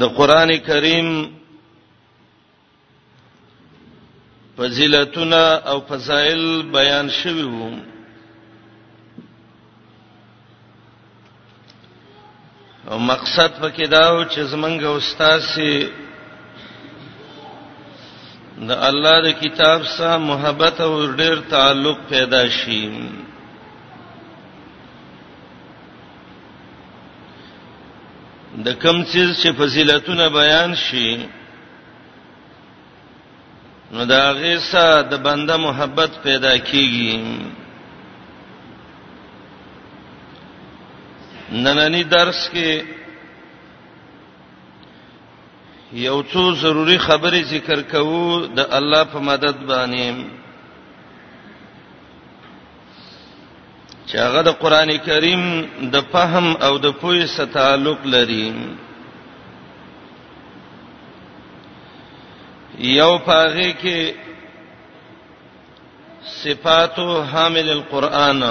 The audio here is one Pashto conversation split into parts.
د قران کریم فضیلتونه او فضایل بیان شوی وو او مقصد پکې دا و چې زمونږ استاد سي د الله د کتاب سره محبت او ډېر تعلق پیدا شي د کم چیز چې فضیلتونه بیان شي نو دا غیسه د بنده محبت پیدا کیږي نننی درس کې یو څو ضروری خبرې ذکر کوو د الله په مدد باندې چې هغه د قران کریم د فهم او د پوهې سره تعلق لري یو پاغه کې صفات حامل القرآن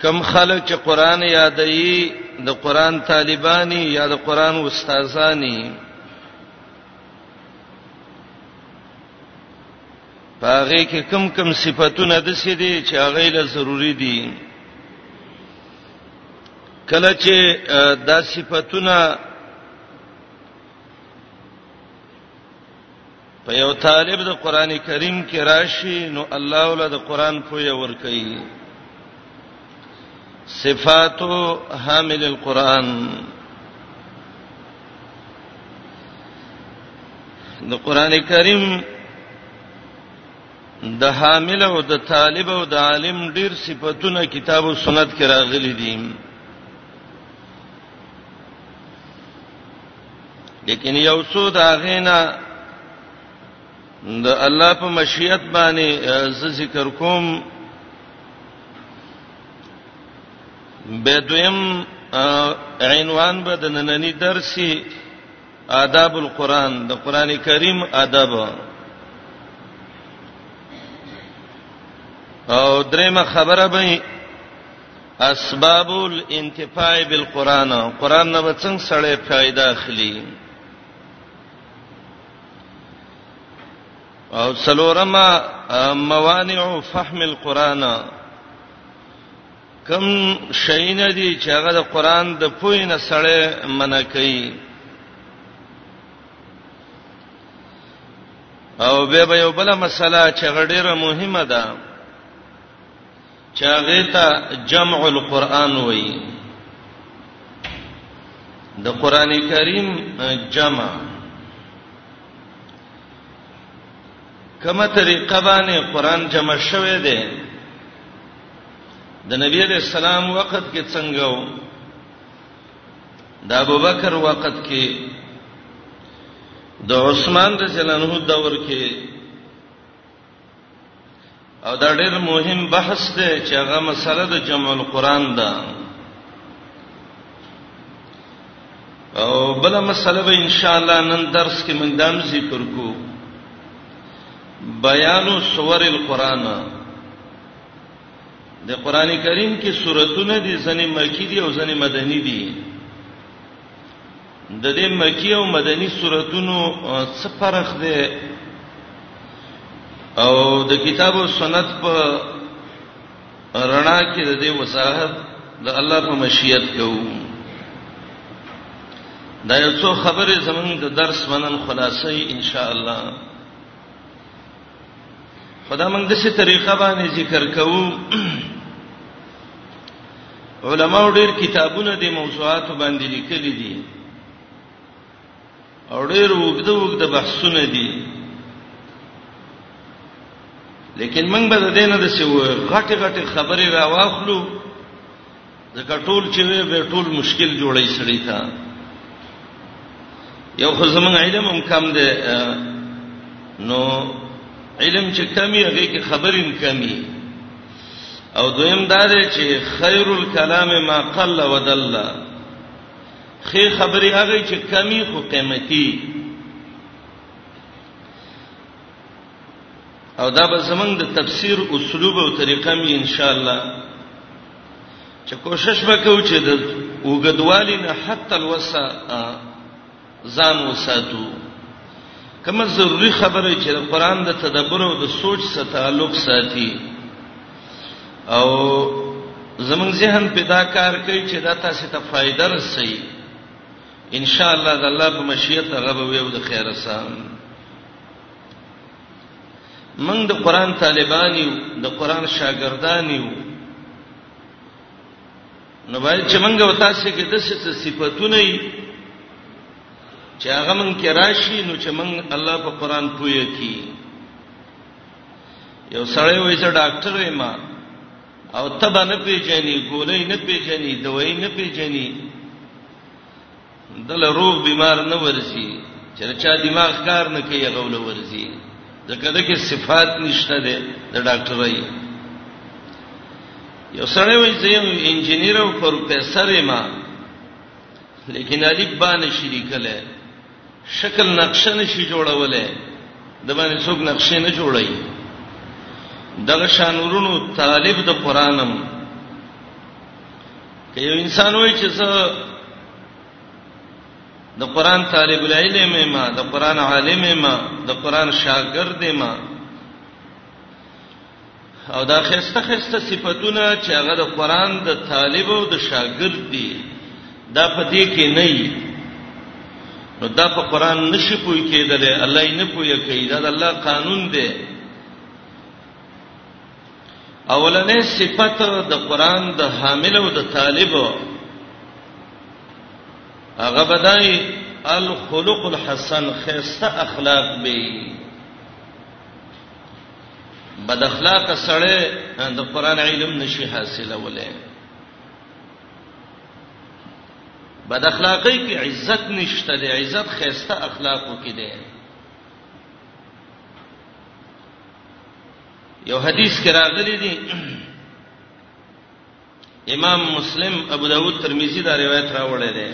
کم خلک چې قران یادایي د قران طالبانی یا د قران استادانی پاغه کې کم کم صفاتونه د سې دي چې هغه له ضروری دي کله چې دا صفاتونه په یو طالب د قران کریم کې راشي نو الله ول د قران په یو ور کوي صفات حامل القران د قران کریم د حامل او د طالب او د عالم ډیر صفاتونه کتاب او سنت کې راغلي دي لیکن یو څو دا غینا د الله په مشیت باندې ز ذکر کوم به دویم عنوان به د نننی درسي آداب القرآن د قران کریم ادب او درېمه خبره به اسباب الانتفاع بالقران قران نه څنګه سړی فائدہ اخلي او څلورما موانع فهم القرآن کم شین دي چې هغه د قران د پوی نه سړې منع کوي او به به یو بل مسله چې غډیره مهمه ده چې هغه ته جمع القرآن وایي د قران کریم جمع کومه طریقه باندې قران جمع شوه دی د نبی علیہ السلام وخت کې څنګه و د ابوبکر وخت کې د عثمان رضی الله عنه دور کې او دا ډېر مهم بحث دی چې هغه مسله د جمع القرآن ده او بل مسله به ان شاء الله نن درس کې موږ دام ذکر کو بیان سور القرآن د قران کریم کې سوراتونه دي ځنې مکی دي او ځنې مدني دي د دې مکی او مدنی سورتونو څه فرق دی او د کتاب او سنت په رڼا کې د دې وساحت د الله په مشیت کوو دا یو څو خبره زمونږ د درس منن خلاصې ان شاء الله خدا موږ د څه طریقه باندې ذکر کوو علما ډېر کتابونه د موضوعات باندې لیکلي دي او ډېر وګد وګد بحثونه دي لیکن موږ به د دینه د څه غټه غټه خبره راواخلو ځکه ټول چې وي به ټول مشکل جوړي سړی تا یو خو زمون علم هم کم دی نو علم چې کمی هغه کې خبرې هم کمی او دویم دا دی چې خیر الکلام ما قل ودل خې خبرې هغه چې کمی خو قیمتي او دا به زمنګ د تفسیر اسلوب او طریقه می ان شاء الله چې کوشش وکړو چې د وګدوالي نه حتی الوسا ځان وساتو کومه ضروری خبره چې د قران د تدبر او د سوچ سره تعلق ساتي او زمون ذهن پیدا کار کوي چې دا تاسو ته فائدہ رسي ان شاء الله د الله په مشیت هغه به وي او د خیر سره موږ د قران طالبان یو د قران شاګردان یو نو باید چې موږ او تاسو کې د څه صفاتونه یې چې هغه موږ کې راشي نو چې موږ الله په قران پوهه کی یو سړی وایي چې ډاکټر یې ما او تبه نه پیژني ګولې نه پیژني دوی نه پیژني دل روغ بیمار نه ورزي چې چا دماغ کار نه کوي غول ورزي ځکه دغه صفات نشته ده د ډاکټرای یو سره وایي چې یو انجنیر او پروفیسور ما لیکن الف باندې شریکله شکل نقشه نشي جوړولای د باندې څوک نقشې نه جوړي دغه شانورونو طالب د قرانم که یو انسان وای چې زه د قران طالب العلم ما د قران عالم ما د قران شاګرد ما او دا خسته خسته صفاتونه چې هغه د قران د طالب او د شاګرد دي دا په دې کې نه وي نو دا په قران نشي پوي کېدل الله یې نه پوي کوي دا د الله قانون دی اولنې صفت د قران د حامل او د طالب هغه بدای الخلق الحسن خسته اخلاق به بد اخلاق سړی د قران علم نشي حاصلولای بد اخلاقی کې عزت نشته دی عزت خيسته اخلاقو کې دی یو حدیث کې راغلی دی امام مسلم ابو داود ترمذی دا روایت راوړی دی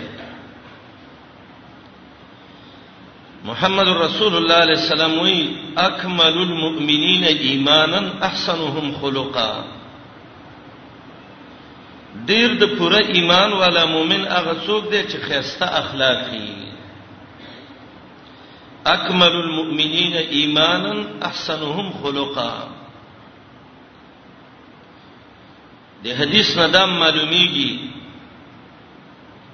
محمد رسول الله علیه السلام وی اکمل المؤمنین ایمانا احسنهم خلقا ډیر د پوره ایمان والا مؤمن هغه څوک دی چې خیسته اخلاق لري اکمل المؤمنین ایمانا احسنهم خلقا د حدیث نه دا معلومیږي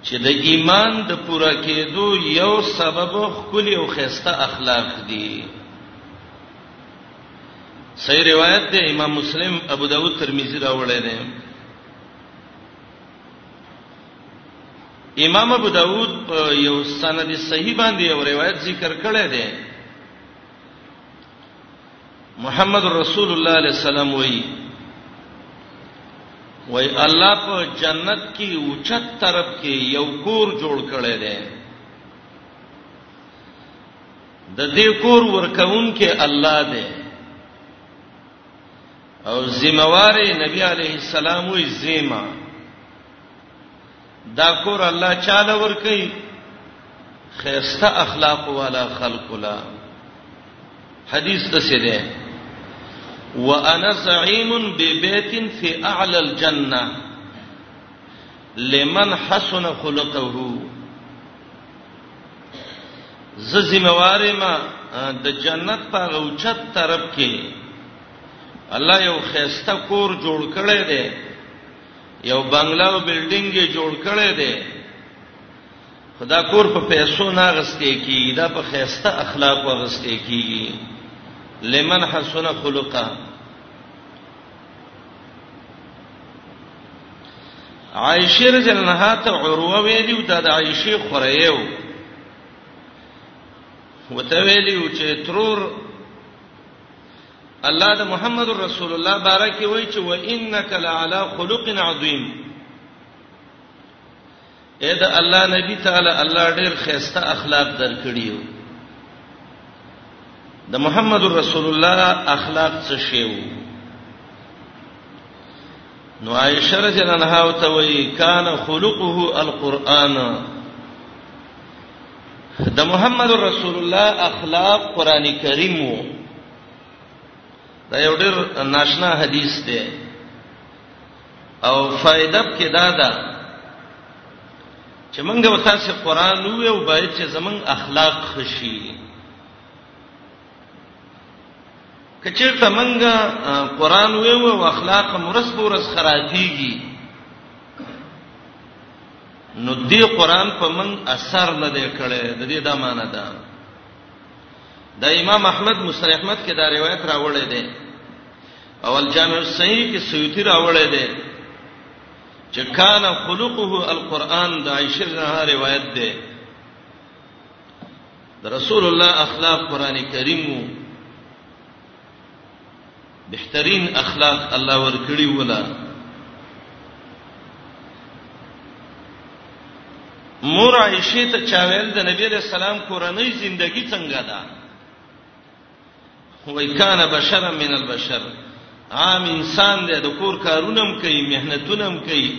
چې د ایمان د پوره کېدو یو سبب خولي او خسته اخلاق دي صحیح روایت ده امام مسلم ابو داود ترمذی راوړی دی امام ابو داود په یو سند صحیح باندې یو روایت ذکر کړی دی محمد رسول الله علیه السلام وایي وای الله په جنت کې اوچت طرف کې یو کور جوړ کړی دی د دې کور ورکون کې الله دی او ذمہوار نبی علیه السلام وی ذمہ دا کور الله چاله ور کوي خيسته اخلاق والا خلق لا حدیث ته څه ده وانا زعيم ببيت في اعلى الجنه لمن حسن خلقه ز ذمہوار ما د جنت په غوچت طرف کې الله یو خيسته کور جوړ کړی دی یو بنگلا او بلډینګ یې جوړ کړی دی خدا کور په پیسو نه غستې کیږي دا په خیسته اخلاق وغستې کیږي لمن حسن خلقا عائشه رضی الله عنها ته عروه ویلی او دا د عائشه خورایو وته ویلی چې ترور الله د محمد رسول الله بارک وی چې و انک لعلى خلق عظیم اې دا الله نبی تعالی الله ډېر خسته اخلاق درکړیو د محمد رسول الله اخلاق څه شیو نو عائشه رضی الله عنها ته وی کان خلقه القرآن د محمد رسول الله اخلاق قران کریم وو دا یو ډیر ناشنا حدیث دی او فائدہ کې دا ده چې موږ او تاسو قران وو او باید چې زمون اخلاق خشي کچیرته موږ قران وو او اخلاق مرس پورس خرابيږي نو دې قران په من اثر نه دی کړي د دې دا معنی ده د امام احمد مسند احمد کې دا روایت راوړی دی او الجامع الصحیح کې سیوطی راوړی دی چې کان خلقه القرآن د عائشه رضی روایت ده د رسول الله اخلاق قران کریم وو بهترین اخلاق الله ورکړي ولا مور عائشه ته چا ویل د نبی له سلام کورنۍ ژوندۍ څنګه ده وای کان بشر من البشر عام انسان دی د کور کارونم کوي مهنتونم کوي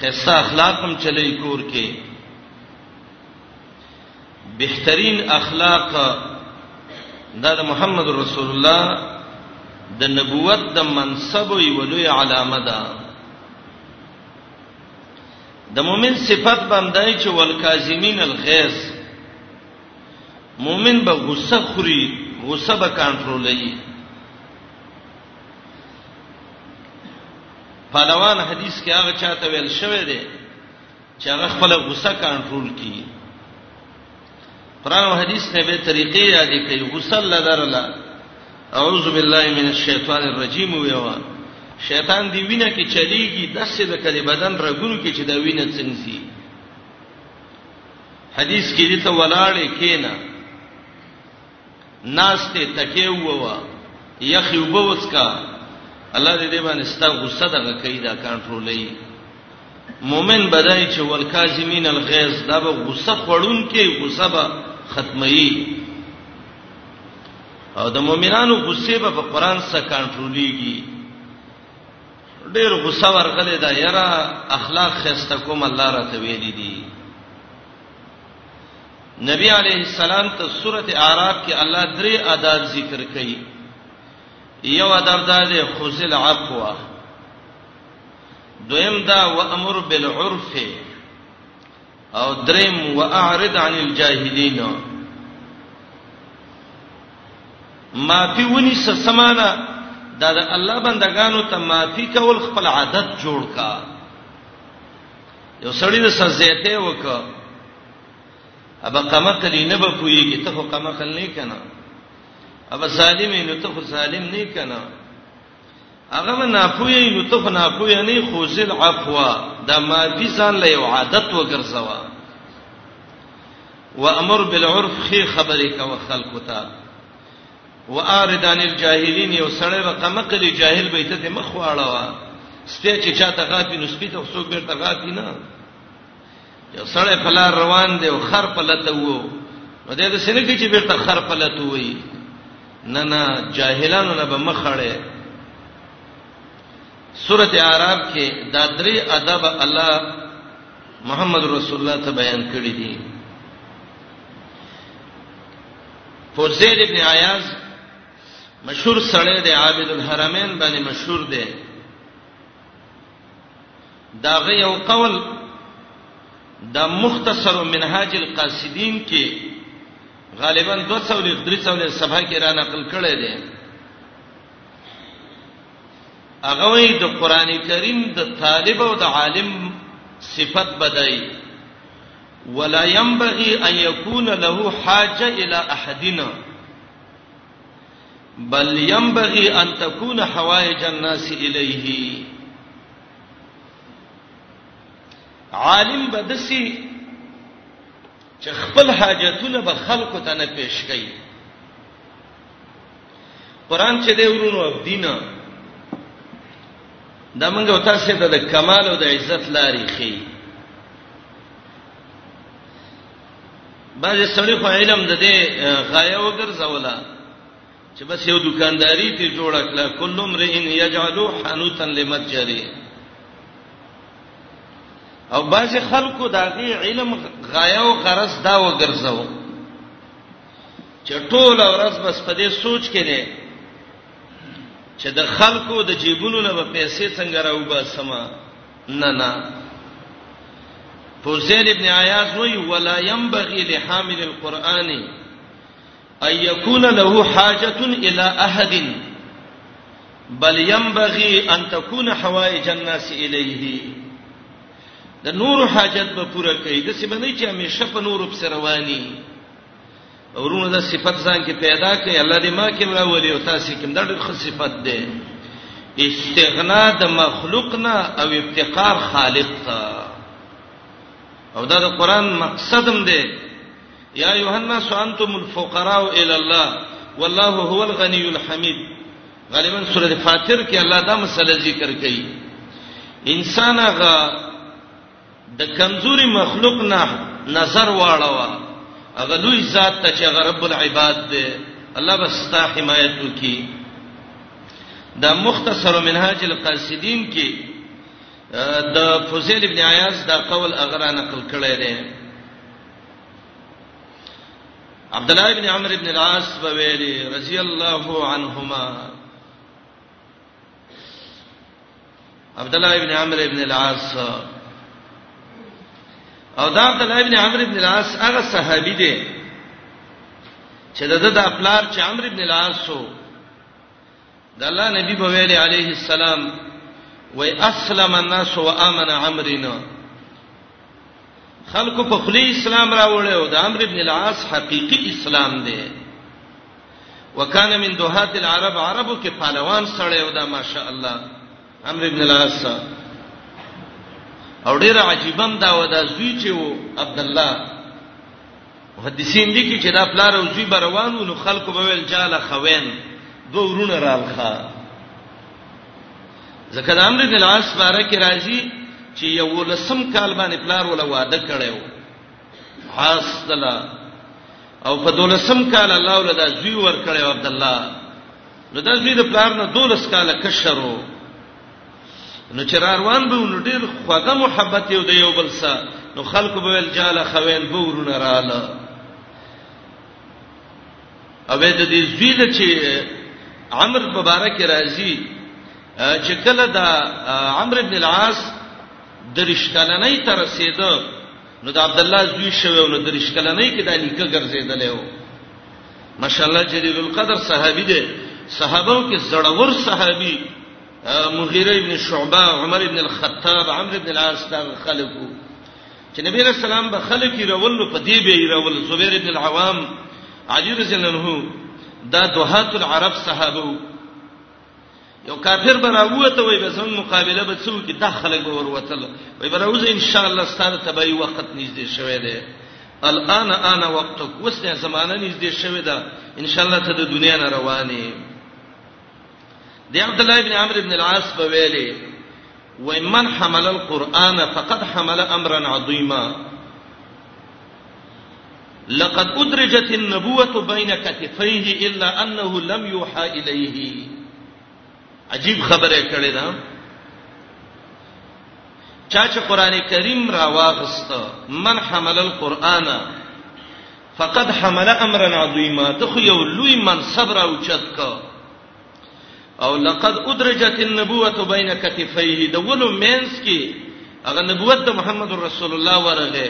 خسته اخلاقم چلی کور کې بهترین اخلاق دا د محمد رسول الله د نبوت د منصب او ولوی علامه ده د مؤمن صفت باندې چې والکاظمین الغیظ مؤمن به غصه خوري غصه به کنټرولوي پهلوان حدیث کې هغه چاته ویل شوی دی چې هغه خپل غصه کنټرول کړي قران او حدیث نه به طریقې یادې کوي غسل لدرلا اعوذ بالله من الشیطان الرجیم ویوا شیطان دی وینه کې چلیږي دسه د کلی بدن رګونو کې چې دا وینه څنګه حدیث کې دې ته ولاړې کینا ناشته تکي ووا یخي وبوسکا الله دې دې باندې ستا غصه دغه کوي دا کنټرولې مؤمن بدای چې والکاظمین الغیظ دا به غصه خړون کې غصه به ختمي او د مؤمنانو غصه به په قران سره کنټرولېږي ډېر غصه ورغلې دا یرا اخلاق خسته کوم الله راته ویلي دي نبی علیه السلام ته سورته اعراف کې الله درې آداب ذکر کړي یو آداب دا دی خذل عفو دویم دا وامر بالعرف او دریم واعرض عن الجاهلین معافی ونی سمانا دا د الله بندگانو ته معافی کول خپل عادت جوړ کا یو سړی د سزا ته وکړه ابا قمقل نه به پويږي ته خو قمقل نه کنه ابا ظالم نه ته خو ظالم نه کنه هغه به ناپوهي نو ته خو ناپوهي نه خوزل عفوا دا معافي ځان له یو عادت وګرځوا وامر بالعرف خي خبرې کا خلق ته وارد عن الجاهلین یو سړی رقم کلی جاهل به ته مخ واړه وا سپی چې چاته غاپی نو سپی ته څوک بیرته غاپی نه یو سړی په لار روان دی او خر په لته وو نو دې د سینې کې چې بیرته خر په لته وي نه نه جاهلانو نه به مخړې سورته اعراف کې دا درې ادب الله محمد رسول الله ته بیان کړی دي فوزید ابن عیاض مشهور سړی دی عابد الحرمین باندې مشهور دی داغه یو قول د مختصر منهاج القاصدین کې غالبا 233 صفحه کې را نقل کړی دی هغه وی د قران کریم د طالب او د عالم صفت بدای ولا ينبغي ان يكون له حاجه الى احدنا بل ينبغي ان تكون حوائج الناس اليه عالم بدسي چې خپل حاجتونه به خلکو ته نه پیش کوي قران چې دی ورونو او دینه دا موږ او تاسو ته د کمال او د عزت لارې خي بعضې سړی خو علم د دې غایه وګرځوله چې بس یو دکانداری ته جوړ کړه کل امرئ یجعلو حنوتا لمتجری او بعض خلکو دا غي علم غایه او غرض دا وګرځاو چې ټول ورځ بس په دې سوچ کې نه چې د خلکو د جیبونو نه به پیسې څنګه راوباسم نه نه فوزیل ابن عیاض وی ولا ينبغي لحامل القرآن ان يكون له حاجه الى احد بل ينبغي ان تكون حوائج الناس اليه د نور حاجت به پوره کوي د څه باندې چې همیشه په نور په رواني ورونو دا صفت ځان کې پیدا کړي الله دې ما کې راولي او تاسو کې دا ډېر ښه صفت ده استغنا د مخلوق نه او افتقار خالق ته او دا د قران مقصد هم ده یا یوحنا سانتم الفقراء الی الله والله هو الغنی الحمید غالبا سوره فاتر کې الله دا مسله ذکر کړي انسان هغه د کمزوري مخلوق نه نظر واړوه هغه لوی ذات ته چې هغه رب العباد دی الله به ستا حمایت وکړي دا مختصر منهاج القاصدین کې د فوزیل ابن عیاض دا قول اگر نقل کړی دی عبد الله ابن عمرو ابن العاص بویلی رضی الله عنهما عبد الله ابن عمرو ابن العاص او دا عبد الله ابن عمرو ابن العاص هغه صحابي دی چې د د خپلار چې عمرو ابن العاص وو د الله نبی په ویلي عليه السلام وای اسلم الناس وامن عمرنا خلکو په خلی اسلام راوړل او د عمرو ابن العاص حقيقي اسلام دی وکانه من دوهات العرب عربو کې پهلوان سړی او دا ماشاء الله عمرو ابن العاص او ډیر عجیبم دا ودا زوی چې وو عبد الله محدثین لیکي چې دا پلار او زوی بروانو نو خلکو به ویل جاله خوین دوه ورونه رالخه ځکه د عمرو بن العاص باره کې راځي چې یو لسم کال باندې پلار ولا واده کړو حاصل او په دولسم کال الله ولدا زوی ور کړی عبد الله نو دا زوی د پلار نه دولس کال کشرو نو چې روان به نو ډیر خوږه محبت یو د یو بل سره نو خلق به ول جاله خوین به ورونه رااله او د دې زوی د چې عمر مبارک راضی چې کله دا عمرو بن العاص درشکلنۍ تر رسیدو نو د عبد الله زوی شوی نو درش کله نه کې د نیکه ګرځیدلې و ماشاءالله جلیل القدر صحابي دی صحابو کې زړور صحابي مغیره ابن شعبه عمر ابن الخطاب عمرو ابن العاص دا خلکو چې نبی رسول الله به خلک رول په دې به رول زبیر ابن العوام علی رضی الله عنه دا دوحات العرب صحابه یو کافر براوته وي به زموږ مقابله به څو کې داخله ګور وتل وي براوځه ان شاء الله ستاره تبعي وخت نږدې شوه دی الان انا وقتک وسنه زمانہ نږدې شوه ده ان شاء الله ته د دنیا نه روانې دی عبد الله ابن عمرو ابن العاص په ویلي وای من حمل القرآن فقد حمل امرا عظیما لقد ادرجت النبوه بين كتفيه الا انه لم يوحى اليه عجیب خبره کړې ده چا چې قران کریم را واغست من حمل القرآن فقد حمل امرا عظیما ته خو یو لوی منصب را اوچت کا او لقد ادرجت النبوه بین کتفیه د ولو مینس کې هغه نبوت د محمد رسول الله ورغه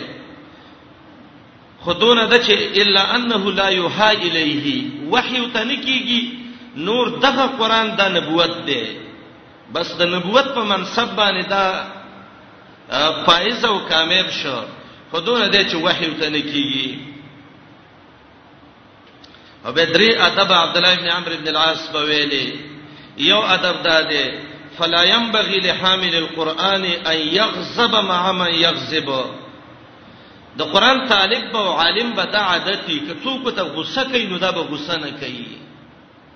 خودونه د چې الا انه لا یوها الیه وحی ته نکیږي نور دغه قران د نبوت دی بس د نبوت په منصب باندې دا فائز او کامیاب شو خودونه د چې وحی ته نکیږي او به درې ادب عبد الله ابن عمرو ابن العاص په ویلي یو ادب دا دی فلا ينبغي لحامل القران ان يغضب مع من يغضب د قران طالب او عالم به دا عادتي کڅو کو ته غصه کوي نو دا به غصه نه کوي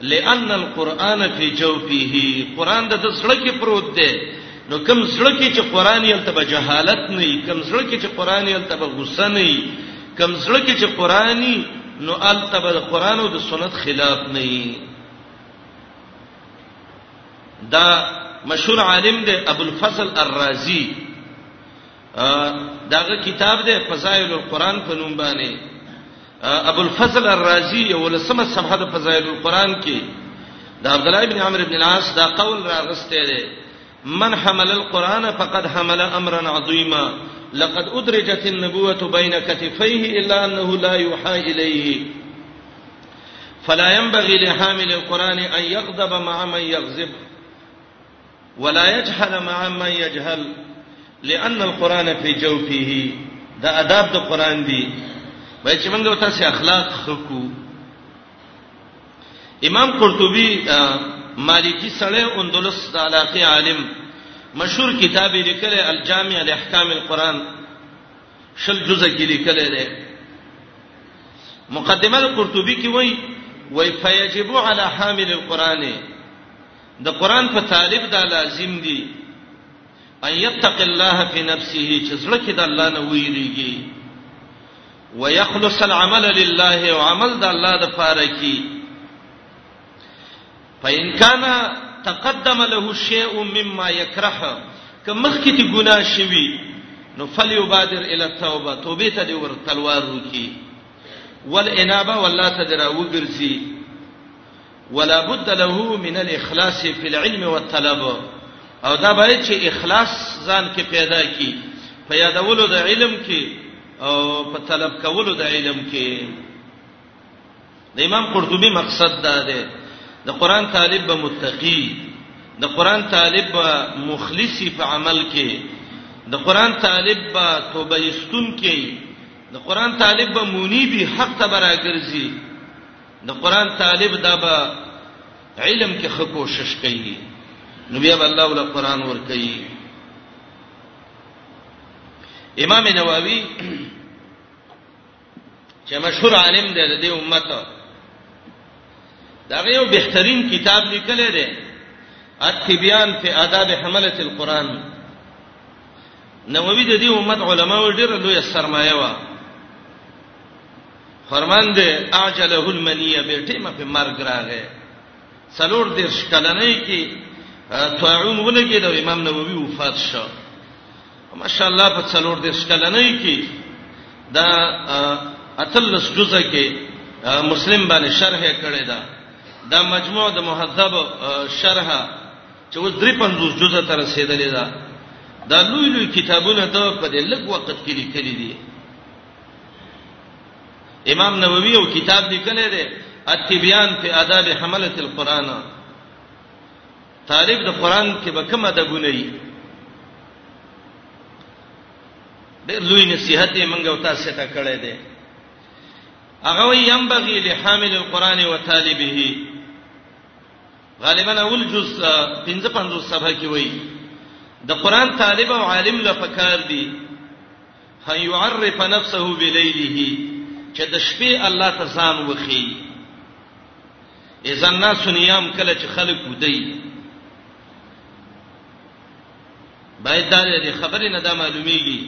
لأن القرآن فی جوفه قرآن د زړه کې پروت دی نو کم زړه کې چې قرآن یې التبه جهالت نه وي کم زړه کې چې قرآن یې التبه غصه نه وي کم زړه کې چې قرآن نو التبه د قرآن او د سنت خلاف نه وي دا مشهور عالم دی ابو الفضل الرازی داغه کتاب دی فضائل القرآن په نوم باندې ابو الفضل الرازی یو لسمه صفحه د فضائل القرآن کې د عبد الله بن عمرو بن العاص دا قول راغسته دی من حمل القرآن فقد حمل امرا عظیما لقد ادرجت النبوه بين كتفيه الا انه لا يوحى اليه فلا ينبغي لحامل القرآن ان يغضب مع من يغضب ولا يجهل مع من يجهل لأن القرآن في جوفه دا اداب د قرآن دی وای چې موږ تاسو اخلاق خکو امام قرطبي مالکی سړی اندلس د علاقه عالم مشهور کتاب یې لیکل الجامع لاحکام القرآن شل جزء کې لیکل دی مقدمه قرطبي کې وای وای فیجب علی حامل القرآن د قران په طالب دا لازم دی ان یتق الله فی نفسه چې زړه کې د الله نه ویریږي ويخلص العمل لله او عمل د الله د پاره کی فإن كان تقدم له شيء مما يكره کمخ کې ته ګناه شوی نو فليبادر الى التوبه توبه ته دی ور تلوار وکي والانابه والله تدرا وګرځي ولا بد له من الاخلاص فی العلم والطلب او دا باید چې اخلاص ځان کې پیدا کی په یادولو د علم کې او په طلب کولو د علم کې د امام قرطبي مقصد دا دی د قران طالب به متقی د قران طالب به مخلصی په عمل کې د قران طالب به توبه استون کې د قران طالب به منیبی حق ته براګرځي د قران طالب دا به علم کې خه کوشش کوي نو بیا به الله ول قران ور کوي امام نووي چې مشهور عالم دی د امت دا یو بهترین کتاب لیکل دی اتبیان فی آداب حملت القرآن نووي د دې امت علماو ډېر لوی سرمایه و فرمان دی اجله المنیه به ټیمه په مرګ راغې څلور دیر شکلنې کې طاعون ولګي د امام نووي وفات شو ماشاءالله په څلور دیر شکلنې کې دا اتلس جزء کې مسلم باندې شرح کړی دا دا مجموع د مهذب شرح چې و 350 جزء تر رسیدلې ده دا لوی لوی کتابونه ته په دې لږ وخت کې لیکلي دي امام نووي او کتاب دی کله دی التبيان فی آداب حملت القرآن طالب د قرآن کې به کوم ادبونه یې ډېر لوی نصيحت یې منګه او تاسو ته کړی دی هغه وی ينبغي لحامل القرآن وطالبه غالبا اول جز 55 صفحه کې وایي د قران طالب او عالم لپاره کار دی فيعرف نفسه بليله چې د شپې الله ته ځان وخی اذا الناس نيام کله چې خلق ودی باید دا د خبرې نه دا معلومیږي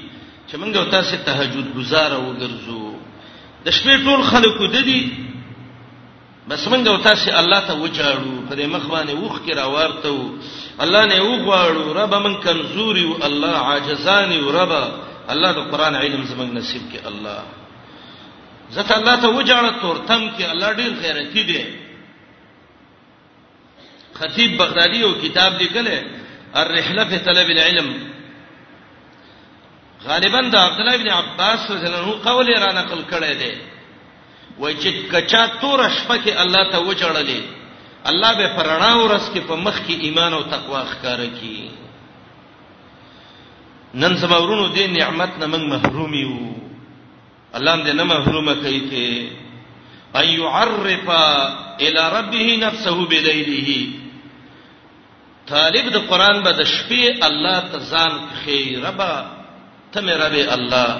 چې موږ تاسو تهجد گزار وګرځو د شپې ټول خلق ودی بس موږ او تاسو الله ته وجاړو په دې مخ باندې وښ کې راوارته وو الله نه وغواړو رب من کمزوري او الله عاجزان او رب الله د قران علم زمنګ نصیب کې الله زته الله ته وجاړه تورتم کې الله ډیر غیرتی دی خطیب بغدادي یو کتاب لیکلی الرحله فی طلب العلم غالبا د عبد الله ابن عباس رضی الله عنه قول را نقل کړی دی وای چې کچا تور شپه کې الله ته وجړلې الله به پرانا ورس کې په مخ کې ایمان او تقوا ښکار کی نن سبا ورونو دې نعمت نه موږ محروم یو الله دې نه محروم کوي کې ان يعرف الى ربه نفسه بليله طالب د قران به د شپې الله ته ځان خي ربا ته مې رب الله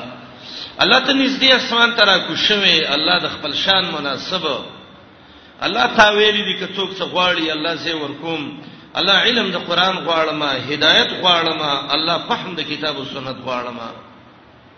الله ته نږدې اسمان ته را کوشوي الله د خپل شان مناسب الله تا ویلي دي که څوک څه غواړي الله زه ورکوم الله علم د قران غواړم هدایت غواړم الله فهم د کتاب او سنت غواړم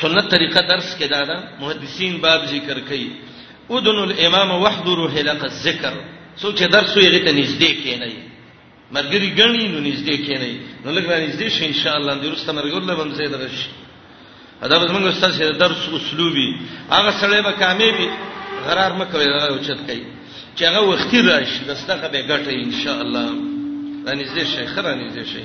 سنت طریقه درس کې دا ده محدثین باب ذکر کوي اذن الامام وحضروا حلق الذکر څوک چې درس یې غته نږدې کینای مرګري غنی نو نږدې کینای نو لږ نږدې شي ان شاء الله د رسته مرګور له بم زید رش دا به موږ استاد سره درس اسلوبي هغه سره به کامیابی غرار مکوي دا اوچت کوي چې هغه وختي راشي دستخه به ګټه ان شاء الله رانیږي شي خرانیږي شي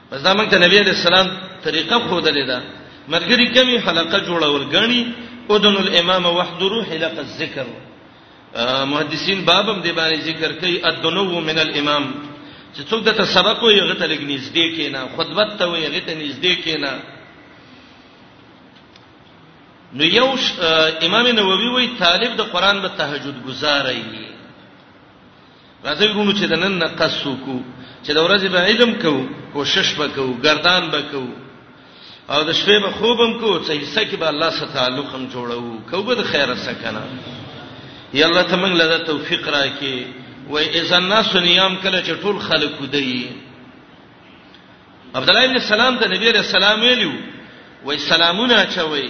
بس دا موږ ته نبی علیہ السلام طریقه خودلې ده مرګري کمی حلقه جوړول غني اذن الامام وحضروا حلق الذکر محدثین بابم دی باندې ذکر کوي ادنو من الامام چې څوک دته سبق وي هغه ته لګ نږدې کینا خطبه ته وي هغه ته نږدې کینا نو یو امام نووي وی طالب د قران به تهجد گزارای راځئ ورونو چې د نن نه قص وکړو چې د ورځې به علم کوو کوشش وکړو ګردان وکړو او د شپې به خوب هم کوو چې حصہ کې به الله سره تعلق هم جوړو کوو به د خیره سکنه یا الله ته موږ له توفیق راکې و اذا الناس نيام کله چې ټول خلق ودی عبد الله ابن سلام ته نبی رسول الله ویلو وای سلامونه چوي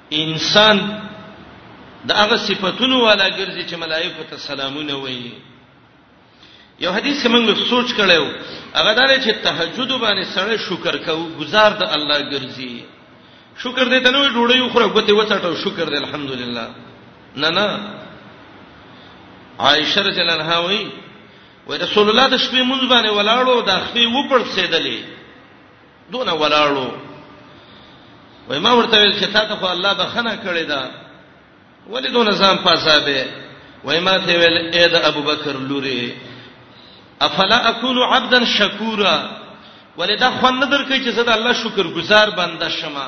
انسان د هغه صفاتونو والا ګرځي چې ملائکه ته سلامونه وایي یو حدیث کې موږ سوچ کړو هغه دا چې تهجد باندې سره شکر کوو گزار د الله ګرځي شکر دې ته نو ډوړې خو غوته وڅټو شکر دې الحمدلله نه نه عائشه رضی الله عنها وایي و رسول الله د شپې مونږ باندې ولاړو د خپې وپړ سیدلې دونه ولاړو وای ما ورته ویل چې تا ته خو الله بخنه کړی دا ولې دونه ځان پاسابه وای ما ته ویل اې د ابوبکر لوري افلا اكون عبدا شکورا ولې دا خو نه درکې چې زه د الله شکر گزار بنده شمه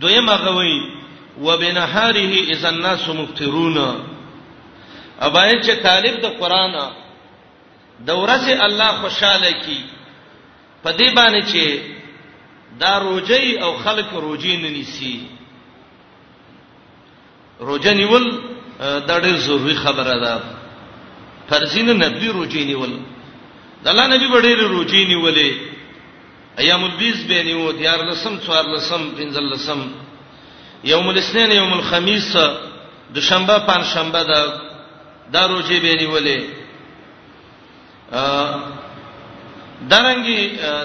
دویم هغه وی وبنهاره اذا الناس مفترون ابای چې طالب د قران د ورسه الله خوشاله کی په دې باندې چې دا روجي او خلق روجي نه نیسی روزه نیول دا ډېر ضروری خبره ده فرضینه نبی روزه نیول د الله نبی په ډېر روزه نیولې ایام البیز به نیو دیار لسم څوار لسم پنځل لسم یوم الاثنین یوم الخمیس دوشنبه پنځ شنبه دا دا روزه به نیولې درنګي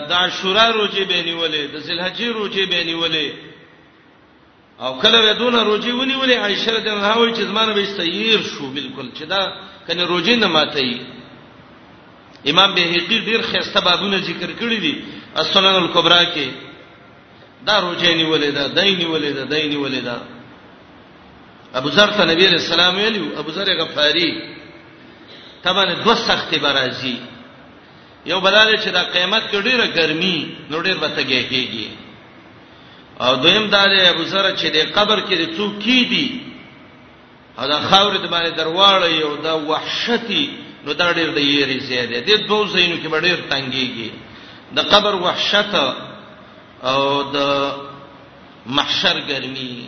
د عاشورا روزه به نیولې د ذلحجې روزه به نیولې او کله به دونه روزي ونی ولې عائشه رضی الله عنها چې زمانه به سیر شو بالکل چې دا کنه روزي نه ماتي امام بهقي ډیر خسته بابونه ذکر کړی دي السنن الکبرى کې دا روزي نیولې ده دای نیولې ده دای نیولې ده ابو ذر ته نبی رسول الله ویلو ابو ذر غفاری تبانه دوه سخت برازي یو بدل چې دا قیامت کې ډیره ګرمي نو ډیر به تګی کیږي او دویم دا دی ابو سره چې د قبر کې د څوک کی دي او دا خاورې د باندې درواړې یو دا وحشتي نو دا ډیر د یری زیاده دي د دوه زینو کې ډیر تنګيږي د قبر وحشت او د محشر ګرمي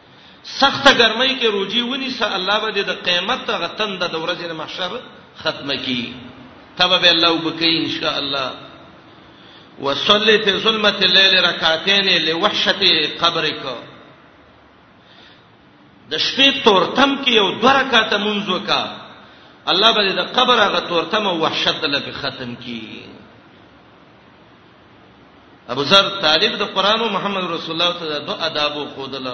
سخته ګرمۍ کې روجي ونیسه الله به دې د قیامت هغه تنده د ورځې د محشر ختمه کړي تبه به الله وبکې ان شاء الله وصلي في ظلمه الليل ركعتين لوحشه قبرك د شپې تورتم کې یو دوه رکعاته مونږ وکا الله به د قبر هغه تورتم او وحشت له ختم کړي ابو ذر طالب د قران او محمد رسول الله ته د آداب خودل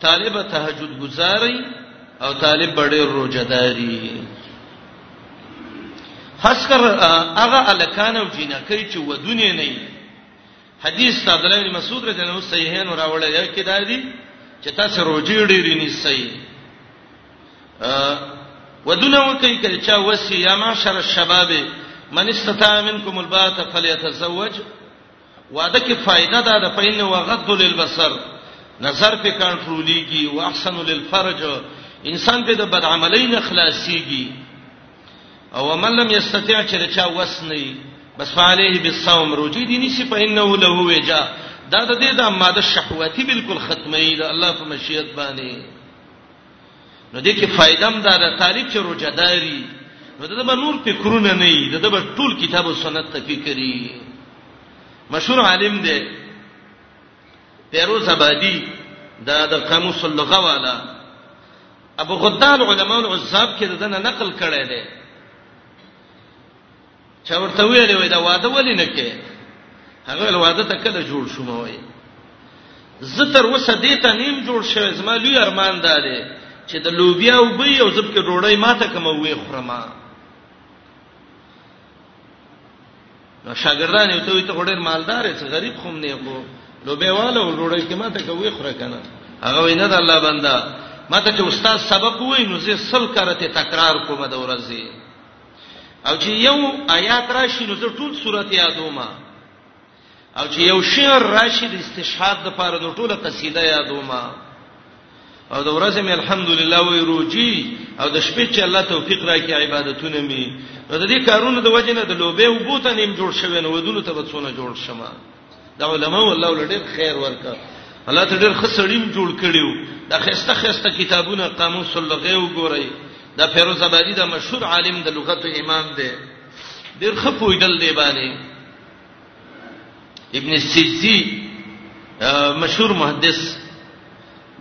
طالب تهجد گزاري او طالب ډېر روزداري خاص کر هغه الکان او جنکې چې ودونه نه وي حدیث ته عبد الله بن مسعود رضی الله عنه صحیحین راوړل یو کې دا دي چې تاسو روزي ډېرې نیسئ ودونه وکي کله چا وسی یا معاشر الشباب من استطاع منکم البات فليتزوج وعده کې فائدہ ده د پاین وغض للبصر نظر په کنټرولېږي او احسن للفرج انسان په د بد عملۍ نه خلاصيږي او من لم یستطيع چې چا وسني بس عليه بالصوم روجي دي نسی په انه له وجا دا د دې د ماده شهوتی بالکل ختمه ای د الله په مشیت باندې نو دې کې فائدم دا د طالب چې روجداري نو دا به نور فکرونه نه وي دا به ټول کتاب او سنت ته فکرې مشهور عالم دی پیروز آبادی دا د قاموس اللغه والا ابو غدان علماء العذاب کې دنه نقل کړی دی چا ورته ویلې وای دا واده ولې نه کې هغه واده ته کله جوړ شوم وای زه تر اوسه دې ته نیم جوړ شوی زما لوی ارمان دا دی چې د لوبیا او بې او زب کې ډوړی ماته کوم وې خرما نو شاګردان یو ته ته ډېر مالدار یې غریب خوم نه کو لوبیا والا او ډوړی کې ماته کوم وې خره کنه هغه وینه د الله بندا ماته چې استاد سبق وای نو زه سل کرته تکرار کوم د ورځې او چې یو آیات راشي نو زه ټول سورته یادوم او چې یو شعر راشي د استشهاد د پاره نو ټوله قصیده یادوم او د ورځې مې الحمدلله وې روجي او د شپې چې الله توفیق راکړي عبادتونه مې د دې کارونو د وجنه د لوبې وبوته نیم جوړ شوی نو ودونو ته به څونه جوړ شمه دا علماء الله ول ډېر خیر ورکړ الله ته ډېر خسړیم جوړ کړیو دا خسته خسته کتابونه قاموس اللغه وګورئ دا فیروز آبادی دا مشهور عالم د لغت امام دی ډېر خپویدل دی باندې ابن سیسی مشهور محدث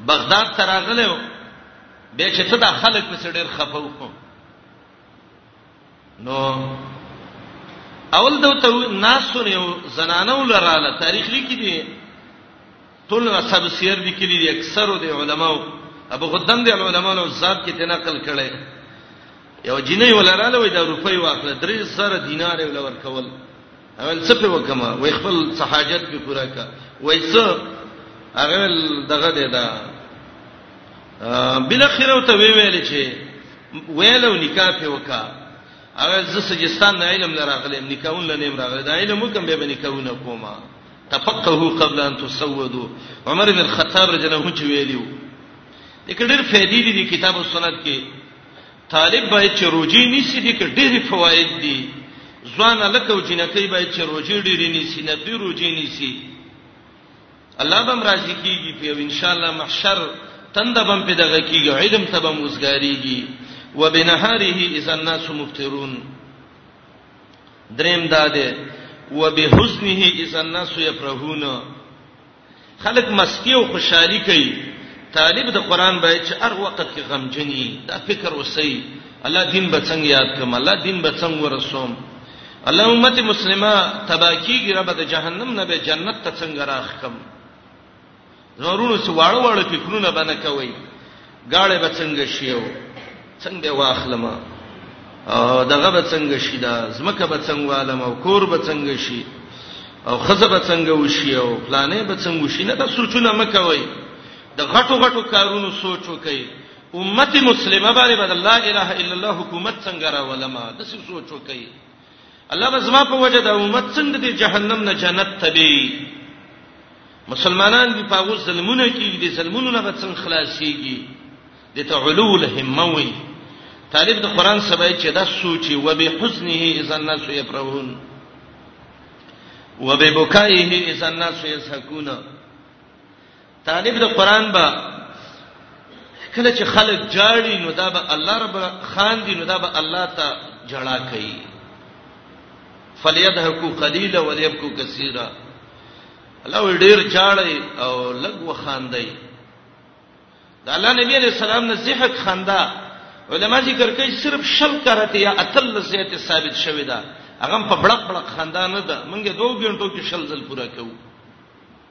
بغداد ته راغلی و بیا چې ته دا خلک په څه ډېر خپه وکړو نو اول د تو ناسونه زنانو لراله تاریخ لیکي دي ټول اصحاب سیر دي کلی دي اکثرو دي علماو ابو غدم دي علماو له ذات کې ته نقل کړي یو جنې ولراله وې د روپۍ واخله درې سره دینار ولور کول اول څه په وکما وای خپل صحاجت په پورا کا وای څه هغه دغه دی دا بل اخر او ته وی ویل چې ویلو نکاح په وکا هغه ز سجستان نه علم لراغلم نکاحون لنیم راغله دا علم کوم به نکاحونه کوما تفقهوا قبل ان تسودوا عمر بن الخطاب رضی الله عنه ویلیو دغه ډېر فائدې دي کتاب او سنت کې طالب باید چې روجي نیسی دي کې ډېری فواید دي ځوان لکه او جنکی باید چې روجي ډېری نیسی نه دی روجي نیسی الله بم راضی کیږي په ان شاء الله محشر تندبم په دغه کیږي علم تبم وسګاریږي وبنهاره اذا الناس مفترون دریم داده وبحزنه اذا الناس يفرحون خلک مستی او خوشحالي کوي طالب د قران باید چې هر وخت کې غمجنی دا فکر وسی الله دین به څنګه یاد کوم الله دین به څنګه ورسوم الله امت مسلمه تباکیږي رب د جهنم نه به جنت ته څنګه راخ کوم زورونو سواړو واړو فکرونه باندې کوي ګاړې به څنګه شي او څنګه به واخلم او دغه به څنګه شي دا زمکه به څنګه والم او کور به څنګه شي او خزه به څنګه وشي او پلانې به څنګه وشي نه دا سوچونه مکوي د غټو غټو کارونو سوچ وکي امت مسلمه باندې بد الله اله الا الله حکومت څنګه راولما د څه سوچ وکي الله به زما په وجه د امت څنګه د جهنم نه جنت ته بي مسلمانان به پاغو ظلمونه کیږي د ظلمونو نه به څنګه خلاصيږي د تعلو الهمه وي طالب د قران سبا چې دا سوچي وبحزنه اذا الناس يفرحون وببكائه اذا الناس يسكون طالب د قران با کله چې خلک جاړي نو دا به الله رب خان دي نو دا به الله ته جړا کوي فليضحكوا قليلا وليبكوا كثيرا الله ډیر جاړي او لګ وخاندي د الله نبی علیہ السلام نه زیحک خندا علما ذکر کوي صرف شل کرته یا اتل زیت ثابت شوی دا هغه په بڑق بڑق خندا نه ده مونږه دوه غنټو کې شل ځل پورا کوو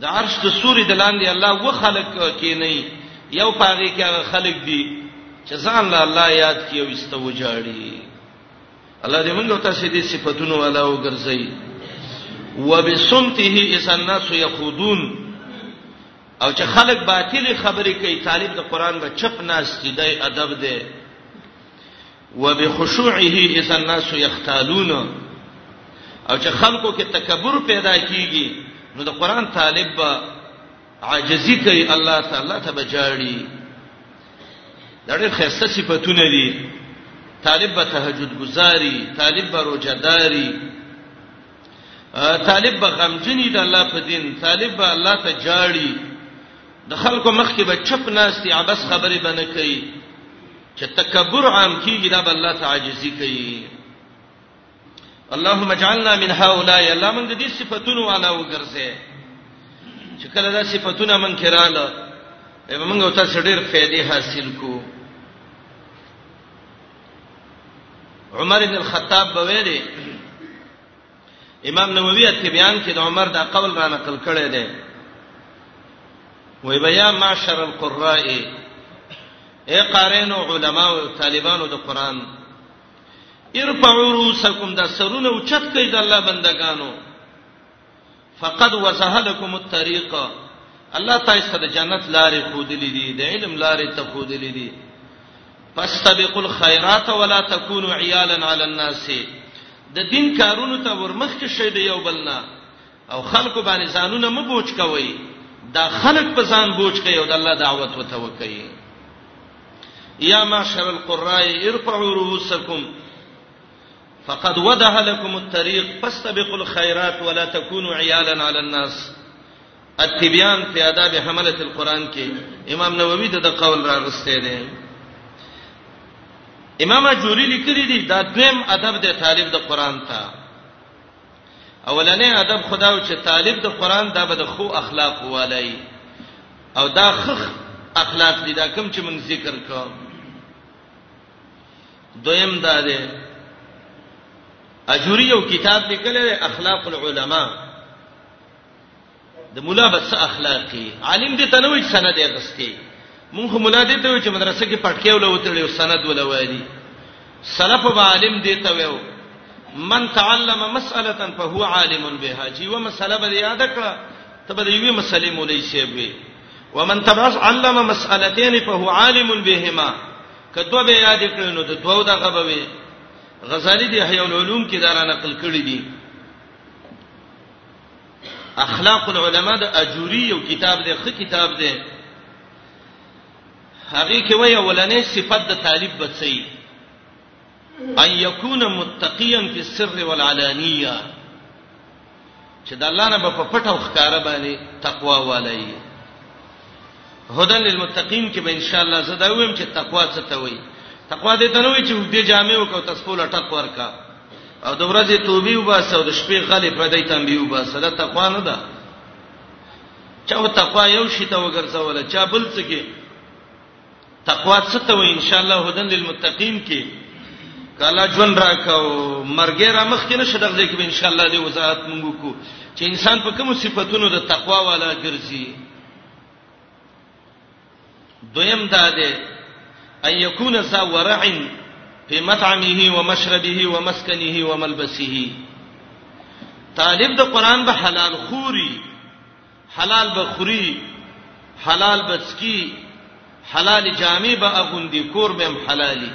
د عرش د سوري د لاندې الله و خلق کې نه یو پاره کې هغه خلق دي چې ځان له الله یاد کیو استوجاړي الله دې موږ ته سې دې صفاتونو والا وګرځي وبسمته اذا الناس يخوضون او چې خلک باطل خبرې کوي طالب د قران به چپ ناس دي د ادب دی وبخشوعه اذا الناس يختالون او چې خلکو کې تکبر پیدا کیږي نو د قران طالب به عاجزی کوي الله تعالی ته بجاړي دا ډېر خسته صفاتونه دي طالب به تهجد گزاري طالب به روزداري طالب به غمجنی د الله په دین طالب به الله ته جاړي د خلکو مخ کې به چپ ناشتي عبس خبرې بنه کوي چې تکبر عام کیږي دا به الله ته عاجزي کوي اللهم اجعلنا من هؤلاء الله موږ دې صفاتونو والا وګرځي چې کله دا صفاتونه من کړهاله به موږ او تاسو ډېر فائدې حاصل کو عمر بن الخطاب بویلې امام نووي اتبیان کې د عمر دا قول را نقل کړی دی وی بیا معشر القراء اے قارینو علما او طالبانو د قران ارفعوا رؤسکم دا سرونه اوچت کړئ د الله بندگانو فقد وسهلکم الطريق الله تاسو ته د جنت لارې خودلې دي د علم لارې ته خودلې دي فاستبقوا الخيرات ولا تكونوا عيالا على الناس د دین کارونو ته ورمخ کې شې دی یو بلنا او خلکو باندې ځانونه مبوج کوي دا خلک په ځان بوج کوي او د الله دعوت وته وکړي یا معاشر القراء ارفعوا رؤوسکم فقد وده لكم الطريق فاستبقوا الخيرات ولا تكونوا عيالا على الناس التبيان في آداب حملة القرآن کې امام نووي د قول راغسته دی امام جوری لیکلی دی دا دویم ادب د طالب د قرآن ته اولنې ادب خداو چې طالب د قرآن دا به د خو اخلاق والای او دا خخ اخلاق دي دا کوم چې موږ ذکر کوو دویم دا دی اجوری یو کتاب لیکل دی اخلاق العلماء د مولا بس اخلاقی عالم دې تنوي سند یې غستی مونږ مولا دې ته چې مدرسې کې پټکی ولا وتړي او سند ولا وایي سلف و عالم دې ته ویو من تعلم مسأله فهو عالم بها چې و مسله به یاد کړه ته به یوې مسلې مولای شي وي ومن تبعث علم مسألتين فهو عالم بهما کدو به یاد کړو نو د دوو دغه به وي غزالی دی احیاء العلوم کې دا را نقل کړی دی اخلاق العلماء د اجوری یو کتاب دی خ کتاب دی هغه کې وایي اولنې صفت د طالب بچي ان یکون متقیا فی السر والعلانیه چې د الله نه په پټه او ښکارا باندې تقوا ولای هدن للمتقین کې به ان شاء الله زدا ویم چې تقوا څه ته وایي تقوا دې ته نه وایي چې دې جامع وکاو تاسو په لټق ورکا او د ورځې توبې وباسه او د شپې غلې په دې تنبیه وباسه دا تقوا نه ده چا تقوا یو شی ته وګرځول چا بل څه کې تقوا څه ته وایي ان شاء الله هدن للمتقین کې کالا جون راکاو مرګ را مخ کې نشه دغه کې ان شاء الله دې وضاحت مونږ کو چې انسان په کوم صفاتونو د تقوا والا ګرځي دویم دا ده ان یکون سا ورع فی مطعمه و مشربه و مسکنه و ملبسه طالب د قران به حلال خوري حلال به خوري حلال به څکي حلال جامې به اغوندي کور به هم حلالي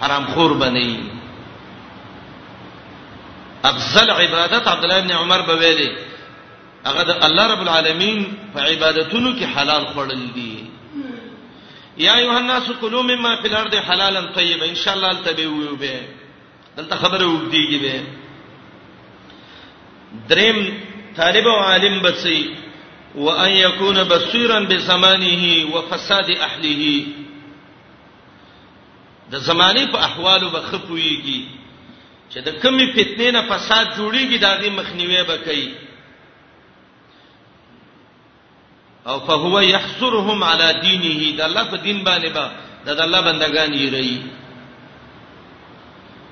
حرام خور به نه افضل عبادت عبد الله بن عمر به ویلي هغه د الله رب العالمین په عبادتونو کې حلال خورل دي یا ایه الناس کلوا مما فی الارض حلالا طیبا ان شاء الله تبیو به دلته خبره وګدیږي به دریم طالب او عالم بچي وان يكون بصيرا بزمانه وفساد اهله د زمانه په احوالو به خپويږي چې د کمی فتنې نه فساد جوړيږي داغي مخنیوي به کوي او فهو يحصرهم على دينه د الله په دین باندې با د الله بندگان یې رہی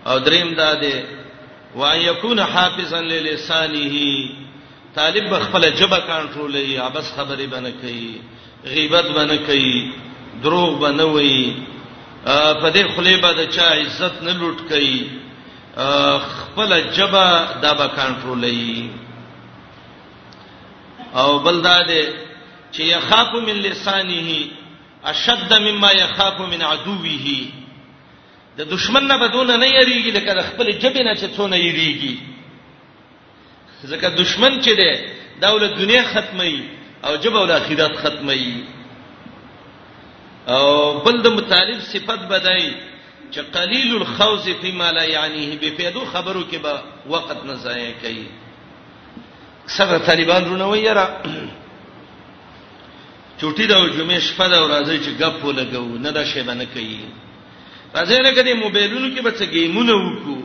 او دریم دا دی وان یکون حافظا للسانه طالب خپل جبه کنټرولوي ابس خبرې بنه کوي غیبت بنه کوي دروغ بنه وي په دې خلی به د چا عزت نه لوټ کوي خپل جبه دا به کنټرولوي او بل دا دی چې يخاف من لسانه اشد مما يخاف من عدوه د دشمن نه بدون نه یریږي لکه د خپل جبه نه چې څونه یریږي ځکه دشمن چې دی دا ول دنیا ختمي او جبه ول اخرت ختمي او بل د مطالب صفت بدای چې قلیل الخوز فيما لا یعنیه به پیدو خبرو کې به وخت نه ضایع کوي سره طالبان رونه ویرا چوټي دا جمعې شپه دا ورځې چې غپ ولګو نه دا شی باندې کوي راځي نه کدي موبایلونو کې بچ گیمونه وکړو